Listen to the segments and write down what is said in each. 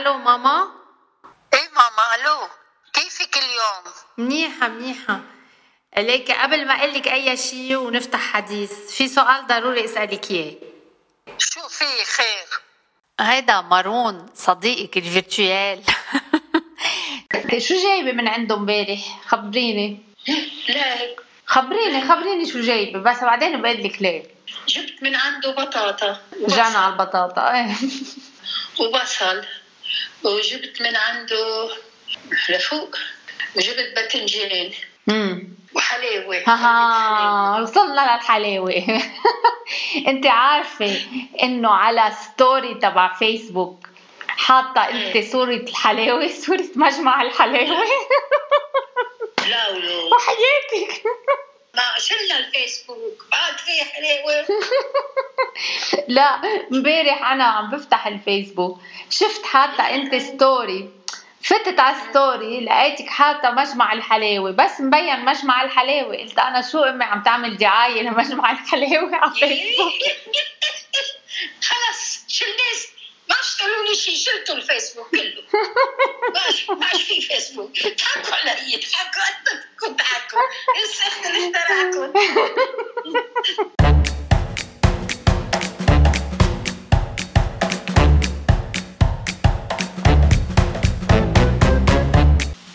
ألو ماما إيه ماما ألو كيفك اليوم؟ منيحة منيحة. ليك قبل ما أقول لك أي شيء ونفتح حديث في سؤال ضروري أسألك إياه. شو في خير؟ هيدا مارون صديقك الفيرتوال شو جايبة من عنده امبارح؟ خبريني. لا. خبريني خبريني شو جايبة. بس بعدين بقول لك ليه. جبت من عنده بطاطا. جانا على البطاطا. إيه وبصل. وجبت من عنده لفوق وجبت باذنجان وحلاوة. ها وصلنا للحلاوة. انت عارفة انه على ستوري تبع فيسبوك حاطة انت صورة الحلاوة صورة مجمع الحلاوة. لا ولو. وحياتك ما شلنا الفيسبوك بعد في حلاوة. لا امبارح أنا عم بفتح الفيسبوك شفت حاطة أنت story فتت على ال story لقيتك حاطة مجمع الحلاوة. بس مبين مجمع الحلاوة. قلت أنا شو أمي عم تعمل دعاية لمجمع الحلاوة على فيسبوك خلص شلناس ما اشتروا لي شيء شلتوا الفيسبوك كله. ما ما في فيسبوك. ضحكوا علي ضحكوا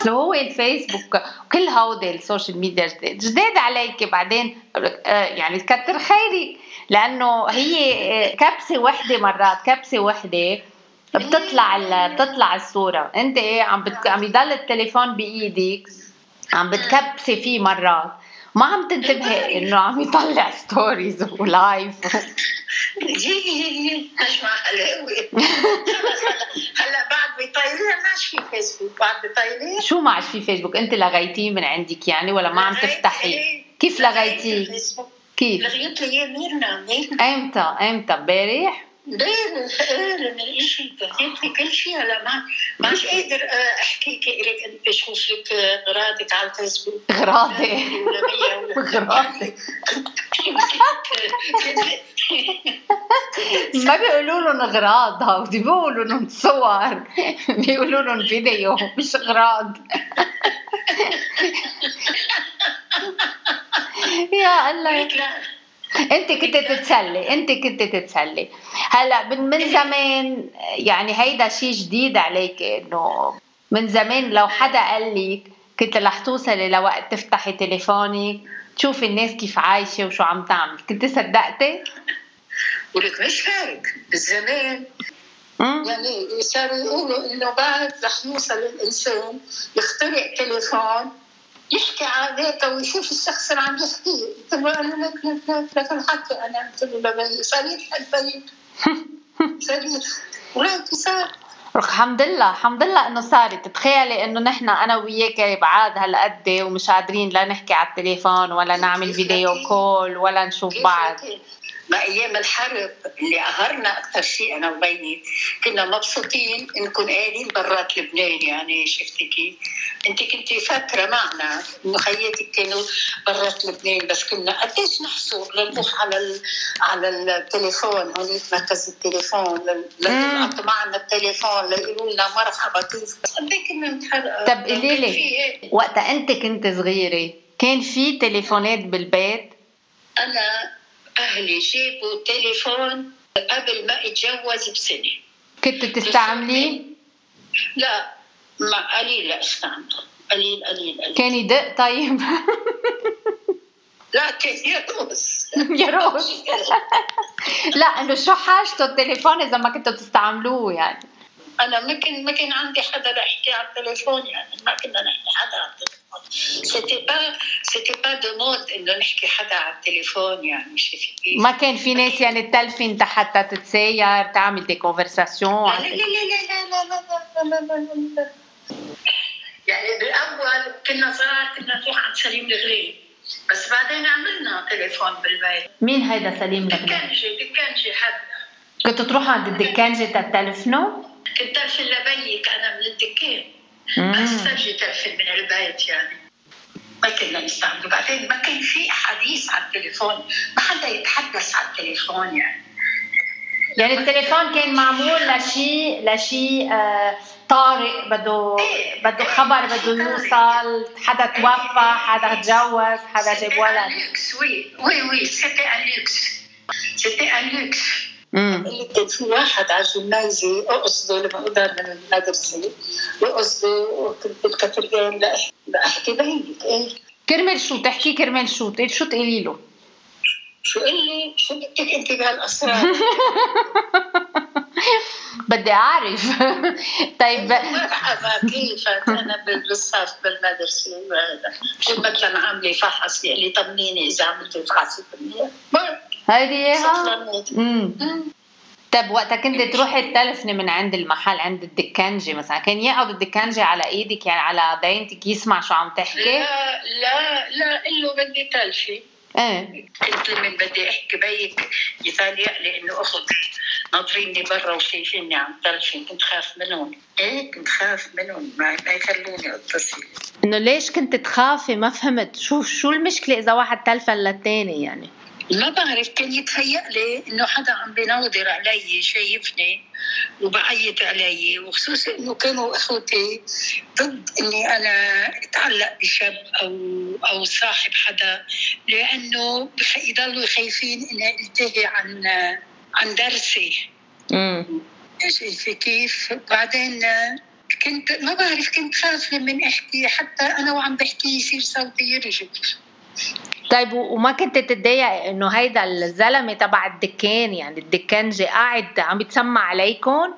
لو هو الفيسبوك وكل هودي ال social media جداد. جداد عليك بعدين آه، يعني كتر خيرك لأنه هي آه، كبسة وحدة مرات كبسة وحدة بتطلع بتطلع الصورة. أنت إيه عم بت... عم يضل التليفون بايدك عم بتكبسي فيه مرات. ما عم تنتبهي إنه عم يطلع stories و live جي مش مع حلاوه خلص هلا هلا بعد بيطيرين ما في فيسبوك بعد بيطيرين شو ما عاد في فيسبوك أنت لغيتيه من عندك يعني ولا ما عم تفتحي؟ كيف لغيتيه كيف؟ لغيت لي ميرنا ميرنا إمتى؟ إمتى؟ امبارح؟ داير شيء لغيت لي كل شيء هلا ما ماش قادر آه، أحكي لك انت شوف لك غراضك على الفيسبوك. غراضي غراضي ما بيقولوا لهم اغراض هودي بيقولوا لهم صور. بيقولوا لهم فيديو مش اغراض يا الله. انت كنت تتسلي انت كنت تتسلي هلا من من زمان يعني هيدا شيء جديد عليك إنه من زمان لو حدا قال لك كنت رح توصلي لوقت تفتحي تليفونك تشوفي الناس كيف عايشة وشو عم تعمل كنت صدقتي؟ ولك مش هيك مم؟ يعني صاروا يقولوا إنه بعد رح يوصل الإنسان يخترع تليفون يحكي عادات ويشوف الشخص اللي عم يحكي. قلت له أنا لك لك لك لك الحكي. أنا قلت له صريح البيت صريح وهيك صار. الحمد لله الحمد لله إنه صارت. تخيلي إنه نحن أنا وياك بعاد هالقد ومش قادرين لا نحكي على التليفون ولا نعمل فيديو كول ولا نشوف بعض؟ ما أيام الحرب اللي قهرنا أكثر شيء أنا وبيي كنا مبسوطين نكون قاعدين برات لبنان يعني شفتي كيف؟ أنت كنت فتره معنا إنه خياتك كانوا برات لبنان بس كنا قديش نحصر لنروح على ال... على التليفون هونيك مركز التليفون لنلقط معنا التليفون ليقولوا لنا مرحبا كيف قد إيه كنا نتحرق طب قولي لي. هيك. وقتها أنت كنت صغيرة كان في تليفونات بالبيت أنا أهلي جابوا تليفون قبل ما اتجوز بسنة. كنت تستعمليه لا ما قليل استعمله. قليل قليل قليل. كان يدق؟ طيب. لا كان يدوس يا روش لا إنه شو حاجته التليفون إذا ما كنتوا تستعملوه يعني؟ أنا ما كان ما كان عندي حدا لأحكي على التليفون يعني ما كنا نحكي حدا على التليفون. c'était pas c'était pas de mode انه نحكي حدا على التليفون يعني كيف؟ ما كان في ناس يعني تلفن حتى تتساير تعمل des conversations لا لا لا لا لا لا لا لا لا لا لا يعني بالاول كنا صغار كنا نروح عند سليم الغريب بس بعدين عملنا تليفون بالبيت مين هيدا سليم لغني دكانجي دكانجي حدا كنتوا تروحوا عند الدكانجة تتلفنوا كنت ارسل لبيك أنا من الدكان. بس تجي ترسل من البيت يعني ما كنا نستعمله. بعدين ما كان في حديث على التليفون ما حدا يتحدث على التليفون يعني. يعني التليفون كان معمول لشيء لشيء آه طارئ بده إيه. بده خبر بده يوصل حدا توفى حدا تجوز حدا جاب ولد. oui oui oui c'était un luxe سيتي ان لوكس اللي كان في واحد على الجمنازي اقصده لما أقدر من المدرسة. واقصده وكنت بالكاترجان لاحكي بهيك إيه؟ كرمال شو؟ تحكي كرمال شو؟ شو تقولي له؟ شو قال لي؟ شو بدك أنت بهالأسرار؟ بدي أعرف. طيب. مرحبا كيفك أنا بالصف بالمدرسة. شو مثلا عامله فحص يعني لي طمنيني إذا عملتي فحص منيح هيدي إياها؟ صفلنت. امم طيب وقتها كنت تروحي تلفني من عند المحل عند الدكانجي مثلا. كان يقعد الدكانجي على إيدك يعني على دينتك يسمع شو عم تحكي؟ لا لا لا قل له بدي تلفي. إيه. قلت لمن بدي أحكي بيك يتهيأ لي إنه اخذ ناطريني برا وشايفيني عم تلفي كنت خاف منهم. إيه كنت خاف منهم. ما, ما يخلوني أتصل. إنه ليش كنت تخافي؟ ما فهمت. شو شو المشكلة إذا واحد تلفن للتاني يعني؟ ما بعرف كان يتهيأ لي إنه حدا عم بيناظر علي شايفني وبعيط علي وخصوصا إنه كانوا إخوتي ضد إني أنا أتعلق بشاب أو أو صاحب حدا لأنه يضلوا خايفين إني ألتهي عن عن درسي. امم شايفه كيف؟ بعدين كنت ما بعرف كنت خاف من إحكي حتى أنا وعم بحكي يصير صوتي يرجف. طيب وما كنت تتضايق إنه هيدا الزلمة تبع الدكان يعني الدكانجي قاعد عم يتسمع عليكم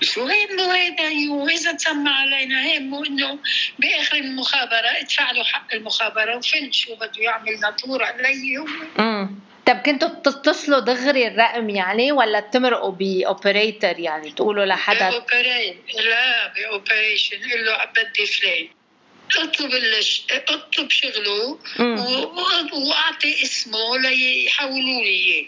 شو همه هيدا واذا تسمى علينا همه إنه بآخر المخابرة ادفع له حق المخابرة وفل شو بده يعمل ناطور علي هو. طب كنتوا بتتصلوا دغري الرقم يعني ولا تمرقوا ب operator يعني تقولوا لحدا؟ ب operator لا ب operator قل له بدي فلان. أطلب الش... أطلب شغله. و- وأعطي اسمه ليحولوا لي إياه.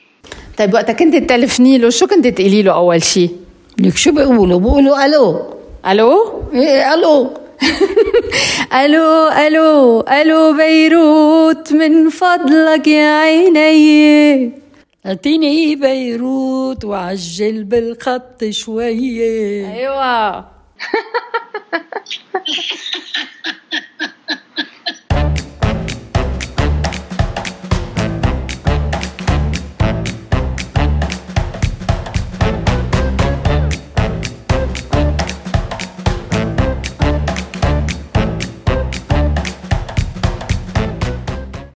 طيب وقتها كنت تلفني له شو كنت تقولي له أول شيء لك شو بيقولوا؟ بيقولوا ألو. ألو؟ إيه ألو. ألو ألو ألو بيروت من فضلك يا عيني. أعطيني بيروت وعجل بالخط شوية. أيوه.